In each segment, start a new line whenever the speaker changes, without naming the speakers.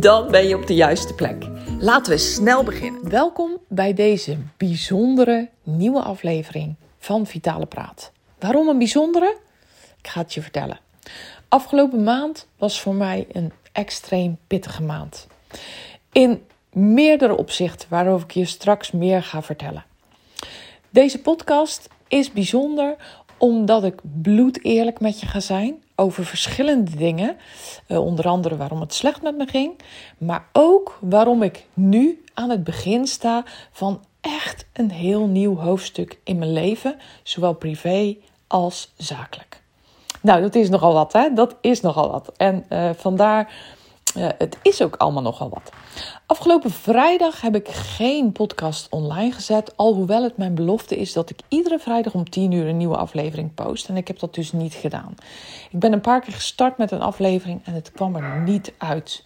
Dan ben je op de juiste plek. Laten we snel beginnen.
Welkom bij deze bijzondere nieuwe aflevering van Vitale Praat. Waarom een bijzondere? Ik ga het je vertellen. Afgelopen maand was voor mij een extreem pittige maand. In meerdere opzichten, waarover ik je straks meer ga vertellen. Deze podcast is bijzonder omdat ik bloed eerlijk met je ga zijn over verschillende dingen. Uh, onder andere waarom het slecht met me ging. Maar ook waarom ik nu aan het begin sta van echt een heel nieuw hoofdstuk in mijn leven. Zowel privé als zakelijk. Nou, dat is nogal wat, hè? Dat is nogal wat. En uh, vandaar uh, het is ook allemaal nogal wat. Afgelopen vrijdag heb ik geen podcast online gezet. Alhoewel het mijn belofte is dat ik iedere vrijdag om 10 uur een nieuwe aflevering post. En ik heb dat dus niet gedaan. Ik ben een paar keer gestart met een aflevering en het kwam er niet uit.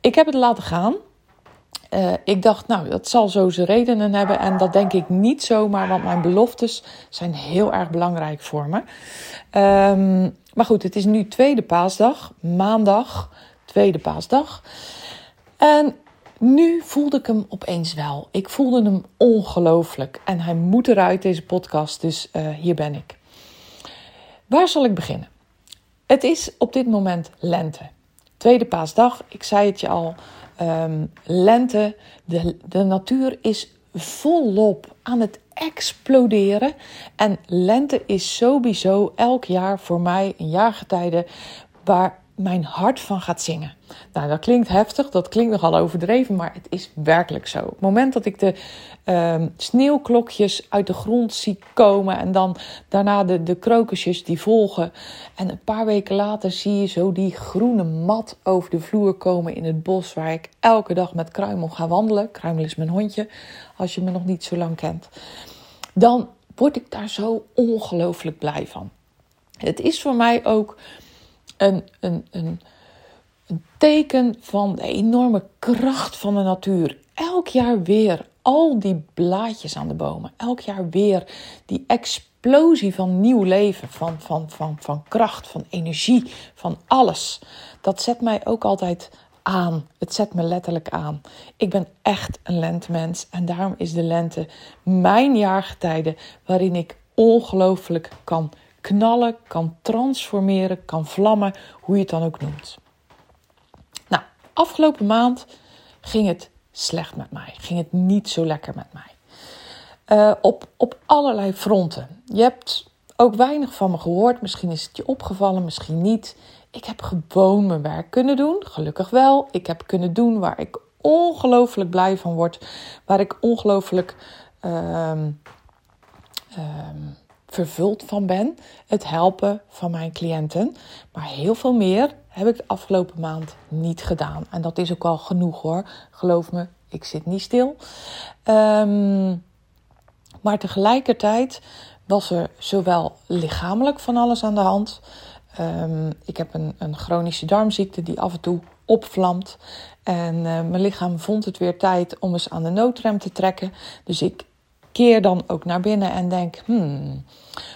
Ik heb het laten gaan. Uh, ik dacht, nou, dat zal zo zijn redenen hebben. En dat denk ik niet zomaar, want mijn beloftes zijn heel erg belangrijk voor me. Um, maar goed, het is nu tweede paasdag, maandag tweede paasdag. En nu voelde ik hem opeens wel. Ik voelde hem ongelooflijk. En hij moet eruit, deze podcast. Dus uh, hier ben ik. Waar zal ik beginnen? Het is op dit moment lente. Tweede paasdag, ik zei het je al. Um, lente, de, de natuur is volop aan het exploderen. En lente is sowieso elk jaar voor mij een jaargetijde waar mijn hart van gaat zingen. Nou, dat klinkt heftig, dat klinkt nogal overdreven, maar het is werkelijk zo. Het moment dat ik de uh, sneeuwklokjes uit de grond zie komen en dan daarna de, de krokusjes die volgen. En een paar weken later zie je zo die groene mat over de vloer komen in het bos waar ik elke dag met Kruimel ga wandelen. Kruimel is mijn hondje, als je me nog niet zo lang kent. Dan word ik daar zo ongelooflijk blij van. Het is voor mij ook een, een, een, teken van de enorme kracht van de natuur. Elk jaar weer al die blaadjes aan de bomen. Elk jaar weer die explosie van nieuw leven, van, van, van, van kracht, van energie, van alles. Dat zet mij ook altijd aan. Het zet me letterlijk aan. Ik ben echt een lentemens en daarom is de lente mijn jaargetijde waarin ik ongelooflijk kan knallen, kan transformeren, kan vlammen, hoe je het dan ook noemt. Nou, afgelopen maand ging het slecht met mij. Ging het niet zo lekker met mij. Uh, op, op allerlei fronten. Je hebt ook weinig van me gehoord. Misschien is het je opgevallen, misschien niet. Ik heb gewoon mijn werk kunnen doen. Gelukkig wel. Ik heb kunnen doen waar ik ongelooflijk blij van word. Waar ik ongelooflijk. Uh, vervuld van ben. Het helpen van mijn cliënten. Maar heel veel meer heb ik de afgelopen maand niet gedaan. En dat is ook al genoeg hoor. Geloof me, ik zit niet stil. Um, maar tegelijkertijd was er zowel lichamelijk van alles aan de hand. Um, ik heb een, een, chronische darmziekte die af en toe opvlamt. En uh, mijn lichaam vond het weer tijd om eens aan de noodrem te trekken. Dus ik keer dan ook naar binnen en denk: hmm,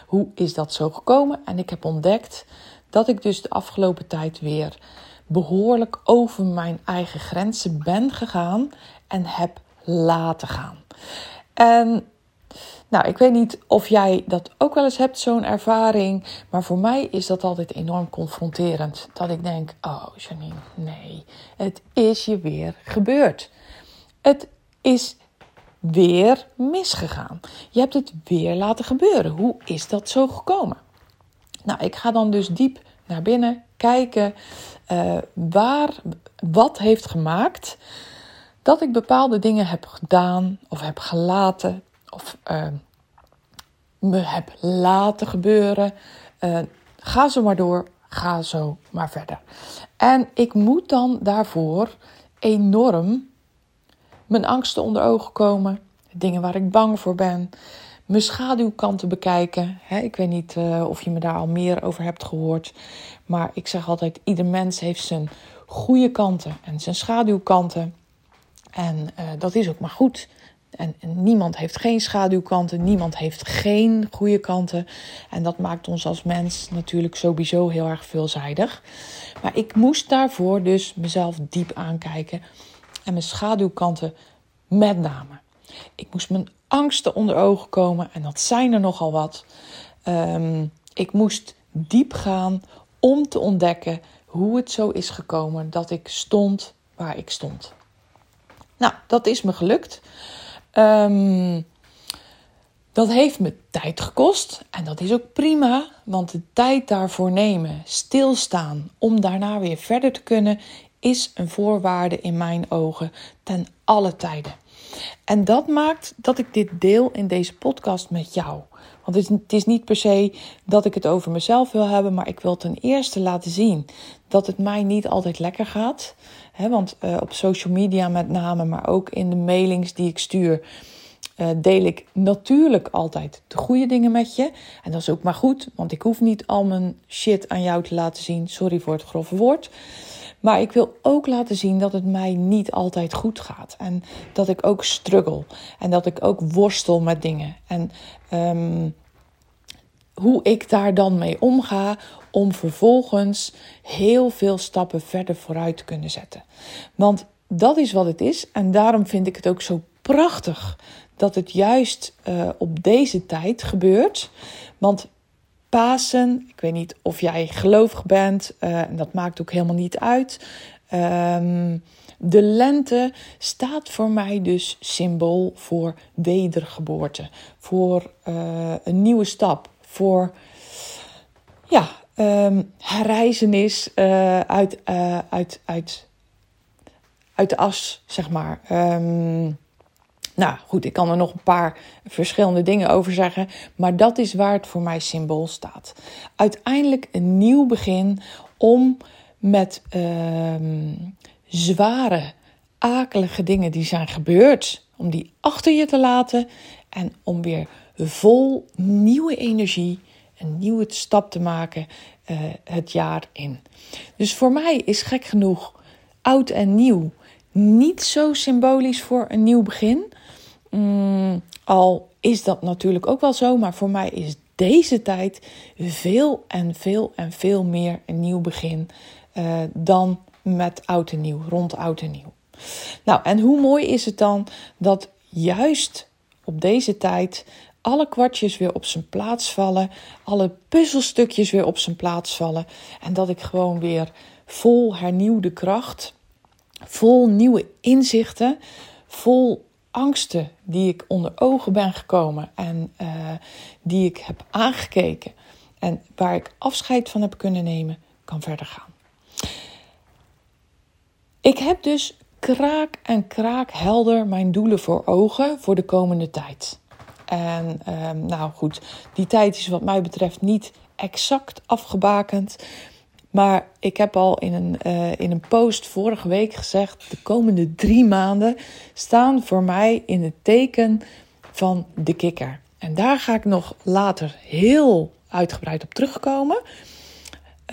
hoe is dat zo gekomen? En ik heb ontdekt dat ik dus de afgelopen tijd weer behoorlijk over mijn eigen grenzen ben gegaan en heb laten gaan. En nou, ik weet niet of jij dat ook wel eens hebt, zo'n ervaring. Maar voor mij is dat altijd enorm confronterend. Dat ik denk: oh, Janine, nee, het is je weer gebeurd. Het is weer misgegaan. Je hebt het weer laten gebeuren. Hoe is dat zo gekomen? Nou, ik ga dan dus diep naar binnen kijken uh, waar, wat heeft gemaakt dat ik bepaalde dingen heb gedaan of heb gelaten of uh, me heb laten gebeuren. Uh, ga zo maar door, ga zo maar verder. En ik moet dan daarvoor enorm mijn angsten onder ogen komen, dingen waar ik bang voor ben, mijn schaduwkanten bekijken. ik weet niet uh, of je me daar al meer over hebt gehoord, maar ik zeg altijd: ieder mens heeft zijn goede kanten en zijn schaduwkanten. En uh, dat is ook maar goed. En, en, niemand heeft geen schaduwkanten, niemand heeft geen goede kanten. En dat maakt ons als mens natuurlijk sowieso heel erg veelzijdig. Maar ik moest daarvoor dus mezelf diep aankijken en mijn schaduwkanten met name. Ik moest mijn angsten onder ogen komen en dat zijn er nogal wat. Um, ik moest diep gaan om te ontdekken hoe het zo is gekomen dat ik stond waar ik stond. Nou, dat is me gelukt. Um, dat heeft me tijd gekost en dat is ook prima, want de tijd daarvoor nemen, stilstaan om daarna weer verder te kunnen, is een voorwaarde in mijn ogen ten alle tijden. En dat maakt dat ik dit deel in deze podcast met jou. Want het is, niet per se dat ik het over mezelf wil hebben, maar ik wil ten eerste laten zien dat het mij niet altijd lekker gaat. want uh, op social media met name, maar ook in de mailings die ik stuur, uh, deel ik natuurlijk altijd de goede dingen met je. En dat is ook maar goed, want ik hoef niet al mijn shit aan jou te laten zien. Sorry voor het grove woord. Maar ik wil ook laten zien dat het mij niet altijd goed gaat. En dat ik ook struggle. En dat ik ook worstel met dingen. En um, hoe ik daar dan mee omga. Om vervolgens heel veel stappen verder vooruit te kunnen zetten. Want dat is wat het is. En daarom vind ik het ook zo prachtig dat het juist uh, op deze tijd gebeurt. Want Ik weet niet of jij gelovig bent, uh, en dat maakt ook helemaal niet uit. Um, de lente staat voor mij dus symbool voor wedergeboorte, voor uh, een nieuwe stap, voor ja, um, herreizenis uh, uit, uit, uit, uit de as, zeg maar. Um, nou goed, ik kan er nog een paar verschillende dingen over zeggen, maar dat is waar het voor mij symbool staat. Uiteindelijk een nieuw begin om met uh, zware, akelige dingen die zijn gebeurd, om die achter je te laten en om weer vol nieuwe energie, een nieuwe stap te maken uh, het jaar in. Dus voor mij is gek genoeg oud en nieuw niet zo symbolisch voor een nieuw begin. Mm, al is dat natuurlijk ook wel zo, maar voor mij is deze tijd veel en veel en veel meer een nieuw begin uh, dan met oud en nieuw, rond oud en nieuw. Nou, en hoe mooi is het dan dat juist op deze tijd alle kwartjes weer op zijn plaats vallen, alle puzzelstukjes weer op zijn plaats vallen en dat ik gewoon weer vol hernieuwde kracht, vol nieuwe inzichten, vol angsten die ik onder ogen ben gekomen en uh, die ik heb aangekeken en waar ik afscheid van heb kunnen nemen, kan verder gaan. Ik heb dus kraak en kraak helder mijn doelen voor ogen voor de komende tijd. En uh, nou goed, die tijd is wat mij betreft niet exact afgebakend. Maar ik heb al in een, uh, in een post vorige week gezegd: de komende drie maanden staan voor mij in het teken van de kikker. En daar ga ik nog later heel uitgebreid op terugkomen.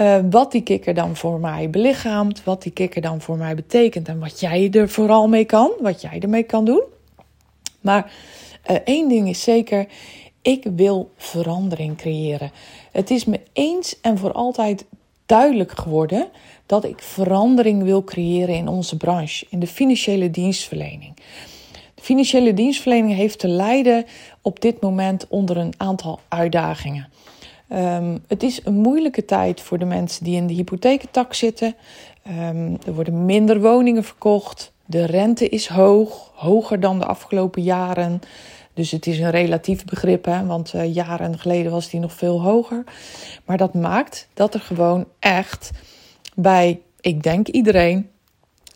Uh, wat die kikker dan voor mij belichaamt, wat die kikker dan voor mij betekent en wat jij er vooral mee kan, wat jij ermee kan doen. Maar uh, één ding is zeker, ik wil verandering creëren. Het is me eens en voor altijd duidelijk geworden dat ik verandering wil creëren in onze branche, in de financiële dienstverlening. De financiële dienstverlening heeft te lijden op dit moment onder een aantal uitdagingen. Um, het is een moeilijke tijd voor de mensen die in de hypotheektak zitten. Um, er worden minder woningen verkocht. De rente is hoog, hoger dan de afgelopen jaren. Dus het is een relatief begrip, hè, want uh, jaren geleden was die nog veel hoger. Maar dat maakt dat er gewoon echt bij, ik denk iedereen,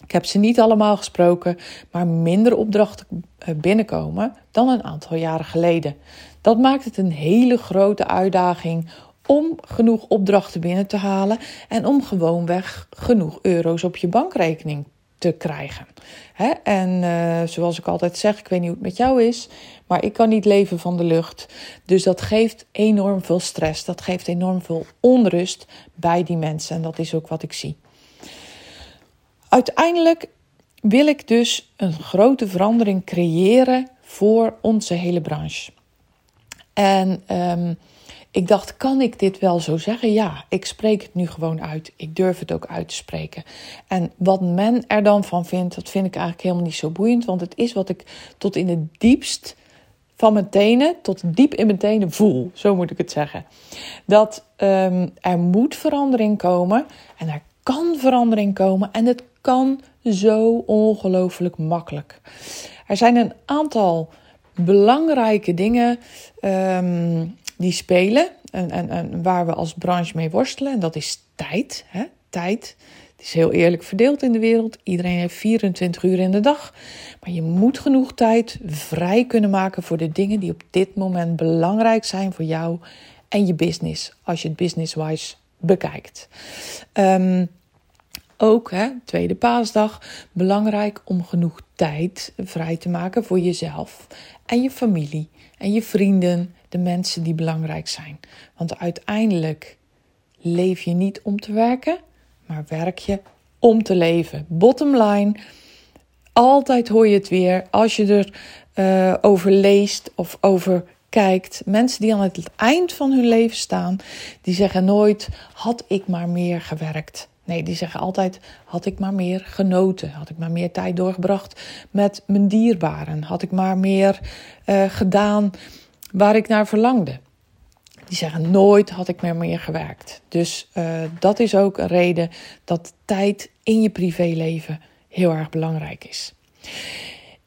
ik heb ze niet allemaal gesproken, maar minder opdrachten eh, binnenkomen dan een aantal jaren geleden. Dat maakt het een hele grote uitdaging om genoeg opdrachten binnen te halen en om gewoonweg genoeg euro's op je bankrekening te krijgen. Hè? En uh, zoals ik altijd zeg, ik weet niet hoe het met jou is, maar ik kan niet leven van de lucht. Dus dat geeft enorm veel stress, dat geeft enorm veel onrust bij die mensen. En dat is ook wat ik zie. Uiteindelijk wil ik dus een grote verandering creëren voor onze hele branche. En um, ik dacht, kan ik dit wel zo zeggen? Ja, ik spreek het nu gewoon uit. Ik durf het ook uit te spreken. En wat men er dan van vindt, dat vind ik eigenlijk helemaal niet zo boeiend. Want het is wat ik tot in het diepst van mijn tenen, tot diep in mijn tenen voel. Zo moet ik het zeggen. Dat um, er moet verandering komen. En er kan verandering komen. En het kan zo ongelooflijk makkelijk. Er zijn een aantal belangrijke dingen um, die spelen en, en, en waar we als branche mee worstelen. En dat is tijd. Hè? Tijd. Het is heel eerlijk verdeeld in de wereld. Iedereen heeft 24 uur in de dag. Maar je moet genoeg tijd vrij kunnen maken voor de dingen die op dit moment belangrijk zijn voor jou en je business. Als je het business-wise bekijkt. Um, ook, hè, tweede paasdag, belangrijk om genoeg tijd vrij te maken voor jezelf en je familie en je vrienden, de mensen die belangrijk zijn. Want uiteindelijk leef je niet om te werken, maar werk je om te leven. Bottom line, altijd hoor je het weer als je er uh, over leest of over kijkt. Mensen die aan het eind van hun leven staan, die zeggen nooit: had ik maar meer gewerkt. Nee, die zeggen altijd: had ik maar meer genoten, had ik maar meer tijd doorgebracht met mijn dierbaren, had ik maar meer uh, gedaan waar ik naar verlangde. Die zeggen: nooit had ik meer meer gewerkt. Dus uh, dat is ook een reden dat tijd in je privéleven heel erg belangrijk is.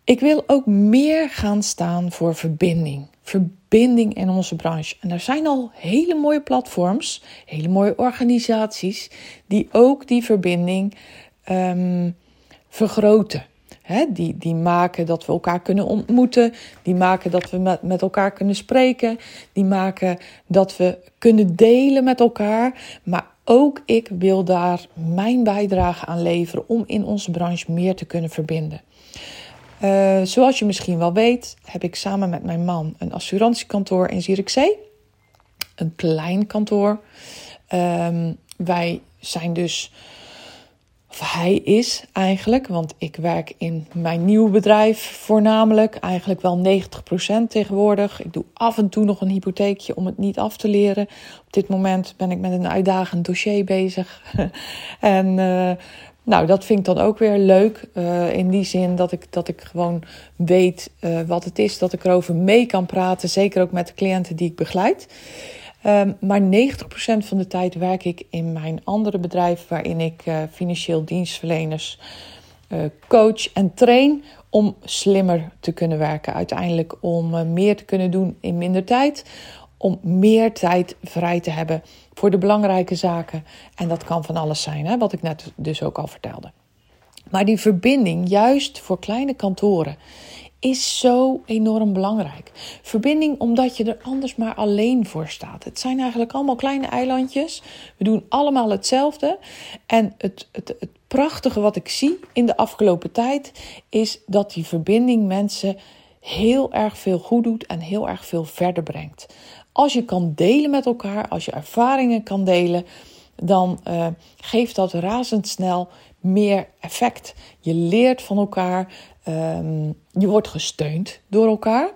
Ik wil ook meer gaan staan voor verbinding. Verbinding in onze branche. En er zijn al hele mooie platforms, hele mooie organisaties die ook die verbinding um, vergroten. Die, die maken dat we elkaar kunnen ontmoeten. Die maken dat we met, met elkaar kunnen spreken. Die maken dat we kunnen delen met elkaar. Maar ook ik wil daar mijn bijdrage aan leveren om in onze branche meer te kunnen verbinden. Uh, zoals je misschien wel weet, heb ik samen met mijn man een assurantiekantoor in Zierikzee. Een klein kantoor. Um, wij zijn dus, hij is eigenlijk, want ik werk in mijn nieuwe bedrijf voornamelijk, eigenlijk wel 90% tegenwoordig. Ik doe af en toe nog een hypotheekje om het niet af te leren. Op dit moment ben ik met een uitdagend dossier bezig. en uh, nou, dat vind ik dan ook weer leuk. Uh, in die zin dat ik, dat ik gewoon weet uh, wat het is. Dat ik erover mee kan praten. Zeker ook met de cliënten die ik begeleid. Um, maar 90% van de tijd werk ik in mijn andere bedrijf. Waarin ik uh, financieel dienstverleners coach en train. Om slimmer te kunnen werken. Uiteindelijk om meer te kunnen doen in minder tijd om meer tijd vrij te hebben voor de belangrijke zaken. En dat kan van alles zijn, hè, wat ik net dus ook al vertelde. Maar die verbinding, juist voor kleine kantoren, is zo enorm belangrijk. Verbinding omdat je er anders maar alleen voor staat. Het zijn eigenlijk allemaal kleine eilandjes. We doen allemaal hetzelfde. En het, het, het prachtige wat ik zie in de afgelopen tijd is dat die verbinding mensen heel erg veel goed doet en heel erg veel verder brengt. Als je kan delen met elkaar, als je ervaringen kan delen, dan uh, geeft dat razendsnel meer effect. Je leert van elkaar, um, je wordt gesteund door elkaar.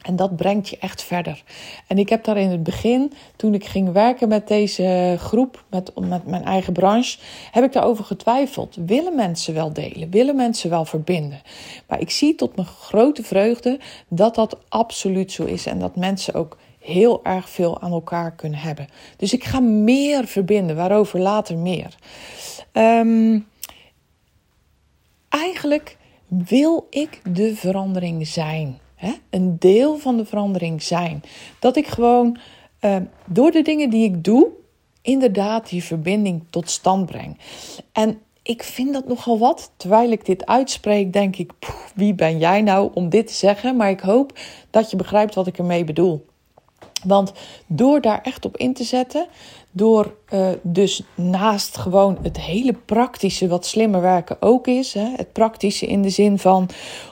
En dat brengt je echt verder. En ik heb daar in het begin, toen ik ging werken met deze groep, met, met mijn eigen branche, heb ik daarover getwijfeld. Willen mensen wel delen? Willen mensen wel verbinden? Maar ik zie tot mijn grote vreugde dat dat absoluut zo is. En dat mensen ook heel erg veel aan elkaar kunnen hebben. Dus ik ga meer verbinden, waarover later meer. Um, eigenlijk wil ik de verandering zijn. Hè? Een deel van de verandering zijn. Dat ik gewoon uh, door de dingen die ik doe, inderdaad die verbinding tot stand breng. En ik vind dat nogal wat. Terwijl ik dit uitspreek, denk ik: wie ben jij nou om dit te zeggen? Maar ik hoop dat je begrijpt wat ik ermee bedoel. Want door daar echt op in te zetten, door uh, dus naast gewoon het hele praktische, wat slimmer werken ook is, hè, het praktische in de zin van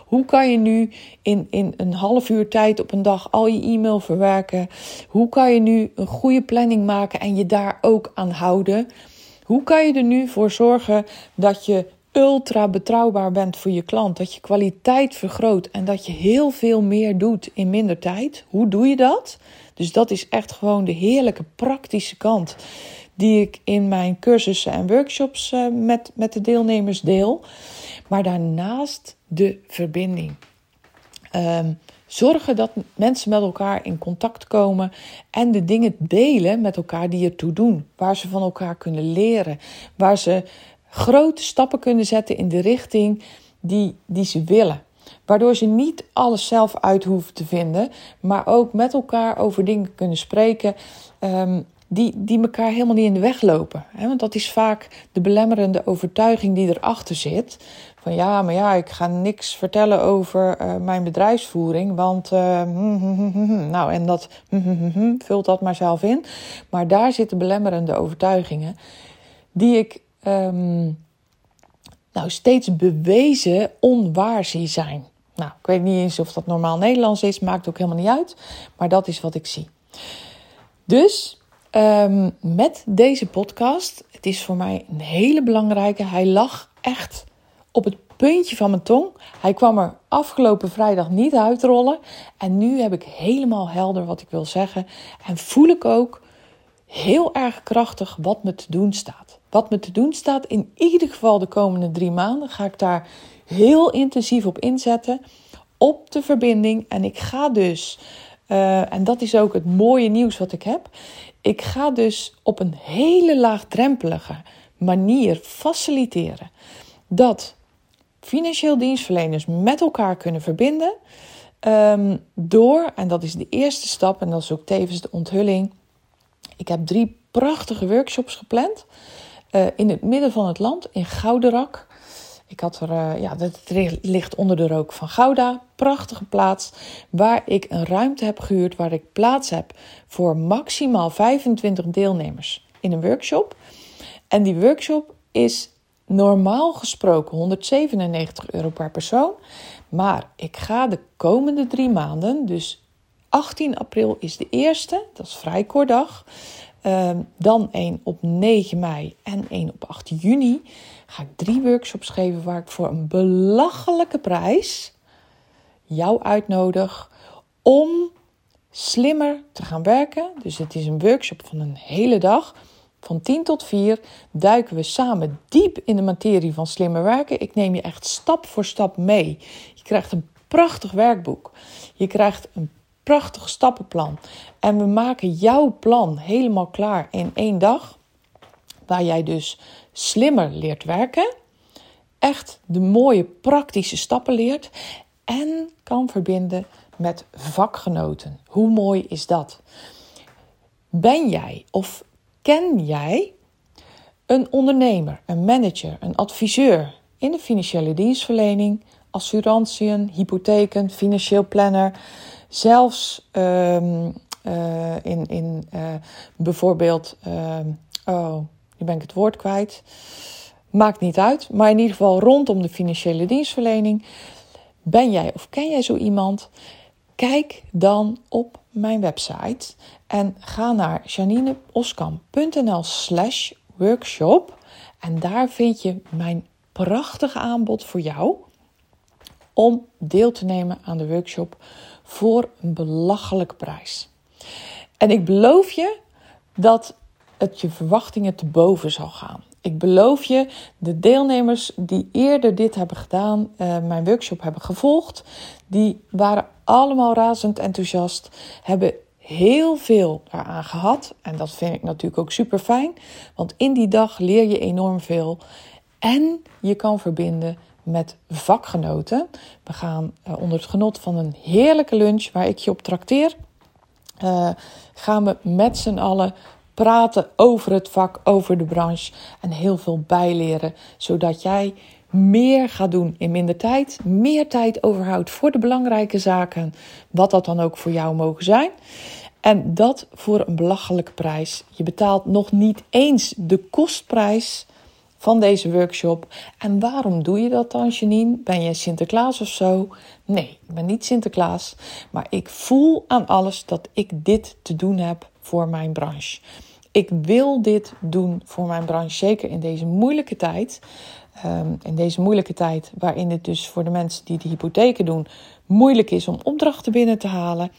hoe kan je nu in, in een half uur tijd op een dag al je e-mail verwerken? Hoe kan je nu een goede planning maken en je daar ook aan houden? Hoe kan je er nu voor zorgen dat je ultra betrouwbaar bent voor je klant, dat je kwaliteit vergroot en dat je heel veel meer doet in minder tijd? Hoe doe je dat? Dus dat is echt gewoon de heerlijke praktische kant die ik in mijn cursussen en workshops uh, met, met de deelnemers deel. Maar daarnaast de verbinding. Um, zorgen dat mensen met elkaar in contact komen en de dingen delen met elkaar die ertoe doen. Waar ze van elkaar kunnen leren. Waar ze grote stappen kunnen zetten in de richting die, die ze willen. Waardoor ze niet alles zelf uit hoeven te vinden, maar ook met elkaar over dingen kunnen spreken um, die, die elkaar helemaal niet in de weg lopen. Want dat is vaak de belemmerende overtuiging die erachter zit. Van ja, maar ja, ik ga niks vertellen over uh, mijn bedrijfsvoering, want uh, nou en dat vult dat maar zelf in. Maar daar zitten belemmerende overtuigingen die ik um, nou, steeds bewezen onwaar zie zijn. Nou, ik weet niet eens of dat normaal Nederlands is, maakt ook helemaal niet uit. Maar dat is wat ik zie. Dus um, met deze podcast, het is voor mij een hele belangrijke. Hij lag echt op het puntje van mijn tong. Hij kwam er afgelopen vrijdag niet uitrollen. En nu heb ik helemaal helder wat ik wil zeggen. En voel ik ook heel erg krachtig wat me te doen staat. Wat me te doen staat, in ieder geval de komende drie maanden, ga ik daar heel intensief op inzetten. Op de verbinding. En ik ga dus, uh, en dat is ook het mooie nieuws wat ik heb. Ik ga dus op een hele laagdrempelige manier faciliteren dat financieel dienstverleners met elkaar kunnen verbinden. Um, door, en dat is de eerste stap, en dat is ook tevens de onthulling. Ik heb drie prachtige workshops gepland. Uh, in het midden van het land, in Gouderak. Ik had er, uh, ja, dat ligt onder de rook van Gouda. Prachtige plaats. Waar ik een ruimte heb gehuurd. Waar ik plaats heb voor maximaal 25 deelnemers in een workshop. En die workshop is normaal gesproken 197 euro per persoon. Maar ik ga de komende drie maanden, dus 18 april is de eerste, dat is vrij kort dag. Uh, dan één op 9 mei en één op 8 juni. Ga ik drie workshops geven waar ik voor een belachelijke prijs jou uitnodig om slimmer te gaan werken. Dus het is een workshop van een hele dag van 10 tot 4 duiken we samen diep in de materie van slimmer werken. Ik neem je echt stap voor stap mee. Je krijgt een prachtig werkboek. Je krijgt een prachtig stappenplan. En we maken jouw plan helemaal klaar in één dag. Waar jij dus slimmer leert werken. Echt de mooie praktische stappen leert. En kan verbinden met vakgenoten. Hoe mooi is dat? Ben jij of Ken jij een ondernemer, een manager, een adviseur in de financiële dienstverlening, assurantiën, hypotheken, financieel planner, zelfs um, uh, in, in uh, bijvoorbeeld, uh, oh, nu ben ik het woord kwijt. Maakt niet uit, maar in ieder geval rondom de financiële dienstverlening. Ben jij of ken jij zo iemand? Kijk dan op mijn website en ga naar janineoskam.nl slash workshop. En daar vind je mijn prachtige aanbod voor jou om deel te nemen aan de workshop voor een belachelijke prijs. En ik beloof je dat het je verwachtingen te boven zal gaan. Ik beloof je, de deelnemers die eerder dit hebben gedaan, uh, mijn workshop hebben gevolgd, die waren allemaal razend enthousiast, hebben heel veel daaraan gehad. En dat vind ik natuurlijk ook super fijn, want in die dag leer je enorm veel. En je kan verbinden met vakgenoten. We gaan uh, onder het genot van een heerlijke lunch waar ik je op trakteer. Uh, gaan we met z'n allen praten over het vak, over de branche en heel veel bijleren, zodat jij meer gaat doen in minder tijd, meer tijd overhoudt voor de belangrijke zaken, wat dat dan ook voor jou mogen zijn. En dat voor een belachelijke prijs. Je betaalt nog niet eens de kostprijs van deze workshop. En waarom doe je dat dan, Janine? Ben je Sinterklaas of zo? Nee, ik ben niet Sinterklaas. Maar ik voel aan alles dat ik dit te doen heb voor mijn branche. Ik wil dit doen voor mijn branche, zeker in deze moeilijke tijd. Ehm, in deze moeilijke tijd, waarin het dus voor de mensen die de hypotheken doen moeilijk is om opdrachten binnen te halen.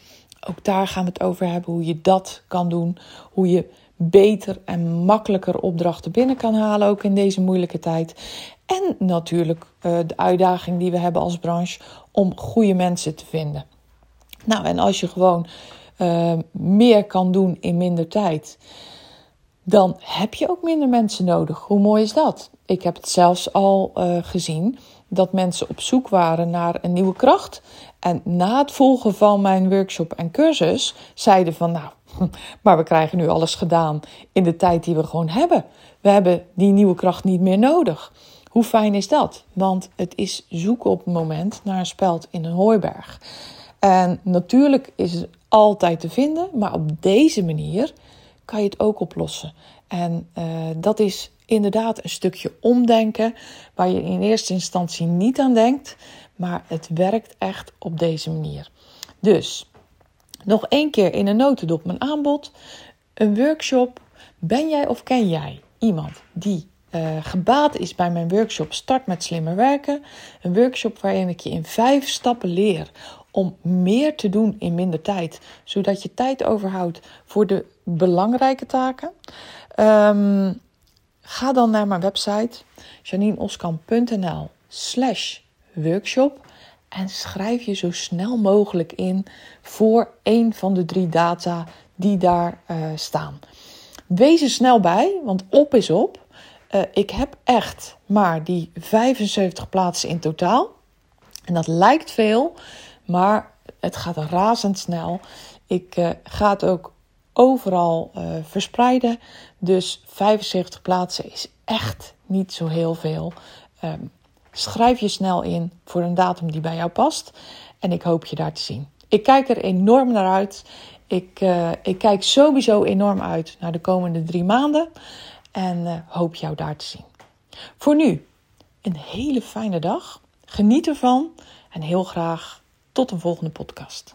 Ook daar gaan we het over hebben, hoe je dat kan doen. Hoe je beter en makkelijker opdrachten binnen kan halen, ook in deze moeilijke tijd. En natuurlijk uh, de uitdaging die we hebben als branche om goede mensen te vinden. Nou, en als je gewoon uh, meer kan doen in minder tijd, dan heb je ook minder mensen nodig. Hoe mooi is dat? Ik heb het zelfs al uh, gezien dat mensen op zoek waren naar een nieuwe kracht. En na het volgen van mijn workshop en cursus zeiden van nou, maar we krijgen nu alles gedaan in de tijd die we gewoon hebben. We hebben die nieuwe kracht niet meer nodig. Hoe fijn is dat? Want het is zoeken op het moment naar een speld in een hooiberg. En natuurlijk is het altijd te vinden, maar op deze manier kan je het ook oplossen. En uh, dat is inderdaad een stukje omdenken waar je in eerste instantie niet aan denkt, maar het werkt echt op deze manier. Dus nog één keer in een notendop mijn aanbod. Een workshop. Ben jij of ken jij iemand die uh, gebaat is bij mijn workshop Start met slimmer werken? Een workshop waarin ik je in vijf stappen leer om meer te doen in minder tijd, zodat je tijd overhoudt voor de belangrijke taken. Um, ga dan naar mijn website janineoskamp.nl slash workshop en schrijf je zo snel mogelijk in voor een van de drie data die daar uh, staan. Wees er snel bij, want op is op. Uh, ik heb echt maar die 75 plaatsen in totaal. En dat lijkt veel, maar het gaat razendsnel. Ik uh, ga het ook overal verspreiden. Dus 75 plaatsen is echt niet zo heel veel. Um, Schrijf je snel in voor een datum die bij jou past. En ik hoop je daar te zien. Ik kijk er enorm naar uit. Ik, uh, ik kijk sowieso enorm uit naar de komende drie maanden. En uh, hoop jou daar te zien. Voor nu, een hele fijne dag. Geniet ervan. En heel graag tot een volgende podcast.